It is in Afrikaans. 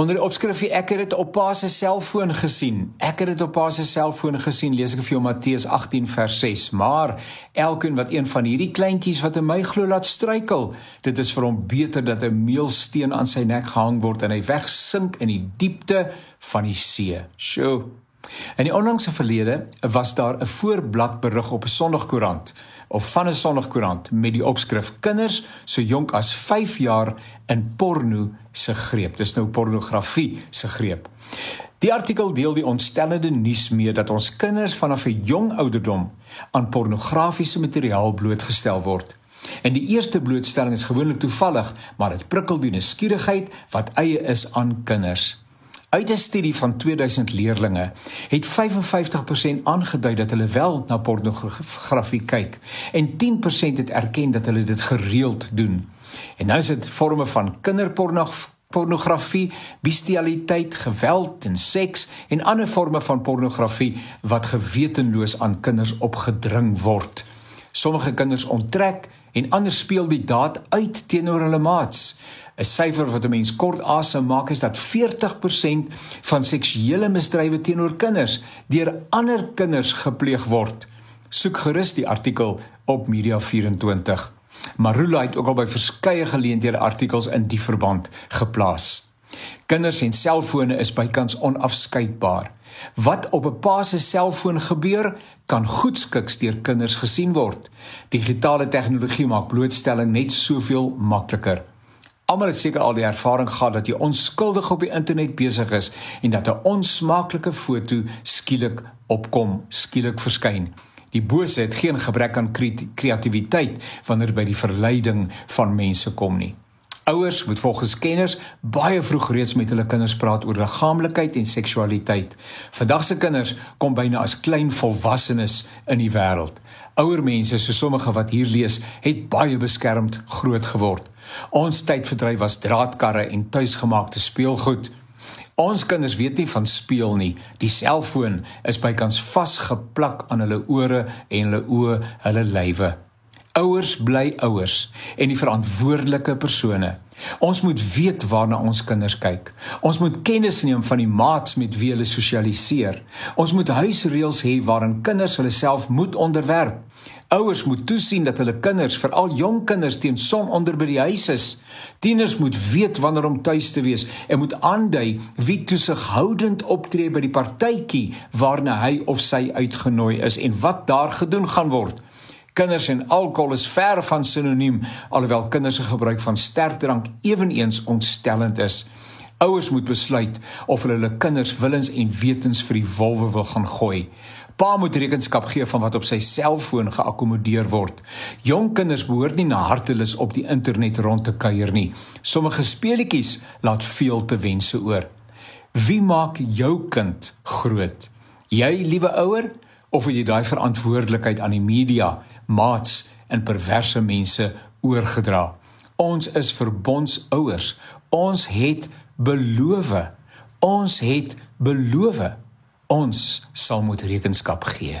Onder die opskrif ek het dit op pa se selfoon gesien. Ek het dit op pa se selfoon gesien. Lees ek vir jou Matteus 18 vers 6. Maar elkeen wat een van hierdie kleintjies wat in my glo laat struikel, dit is vir hom beter dat 'n meelsteen aan sy nek gehang word en hy wegsink in die diepte van die see. Sjoe. In die onlangse verlede was daar 'n voorblad berig op 'n Sondagkoerant of van 'n Sondagkoerant met die opskrif Kinders so jonk as 5 jaar in porno se greep. Dis nou pornografie se greep. Die artikel deel die ontstellende nuus mee dat ons kinders vanaf 'n jong ouderdom aan pornografiese materiaal blootgestel word. En die eerste blootstelling is gewoonlik toevallig, maar dit prikkel die nuuskierigheid wat eie is aan kinders. Uit 'n studie van 2000 leerdlinge het 55% aangedui dat hulle wel na pornografie kyk en 10% het erken dat hulle dit gereeld doen. En nou is dit forme van kinderpornografie, bestialiteit, geweld en seks en ander forme van pornografie wat gewetenloos aan kinders opgedring word. Sommige kinders onttrek en ander speel die daad uit teenoor hulle maats. 'n Syfer wat 'n mens kort asem maak is dat 40% van seksuele misdrywe teenoor kinders deur ander kinders gepleeg word. Soek gerus die artikel op Media 24. Marula het ook al by verskeie geleenthede artikels in die verband geplaas. Kinders en selfone is bykans onafskeidbaar. Wat op 'n pa se selfoon gebeur, kan goedskiks deur kinders gesien word. Digitale tegnologie maak blootstelling net soveel makliker. Almal het seker al die ervaring gehad dat jy onskuldig op die internet besig is en dat 'n onsmaaklike foto skielik opkom, skielik verskyn. Die bose het geen gebrek aan kreatiwiteit wanneer by die verleiding van mense kom nie. Ouers moet volgens kenners baie vroeg reeds met hulle kinders praat oor liggaamlikheid en seksualiteit. Vandag se kinders kom byna as klein volwassenes in die wêreld. Ouer mense, so sommige wat hier lees, het baie beskermd groot geword. Ons tydverdryf was draadkarre en tuisgemaakte speelgoed. Ons kinders weet nie van speel nie. Die selfoon is bykans vasgeplak aan hulle ore en hulle oë, hulle lywe. Ouers bly ouers en die verantwoordelike persone. Ons moet weet waarna ons kinders kyk. Ons moet kennis neem van die maats met wie hulle sosialiseer. Ons moet huisreëls hê waarin kinders hulle self moet onderwerp. Ouers moet toesien dat hulle kinders, veral jong kinders teen son onder by die huis is. Tieners moet weet wanneer om tuis te wees en moet aandui wie toesighoudend optree by die partytjie waarna hy of sy uitgenooi is en wat daar gedoen gaan word. Kinders en alkohol is ver van sinoniem alhoewel kinders se gebruik van sterkdrank ewenigs ontstellend is. Ouers moet besluit of hulle hulle kinders willens en wetens vir die wolwe wil gaan gooi. Pa moet rekenskap gee van wat op sy selfoon geakkommodeer word. Jong kinders behoort nie na hartelus op die internet rond te kuier nie. Sommige speletjies laat veel te wense oor. Wie maak jou kind groot? Jy, liewe ouer, of het jy daai verantwoordelikheid aan die media, maats en perverse mense oorgedra? Ons is verbondsouers. Ons het beloof. Ons het beloof ons sal moet rekenskap gee.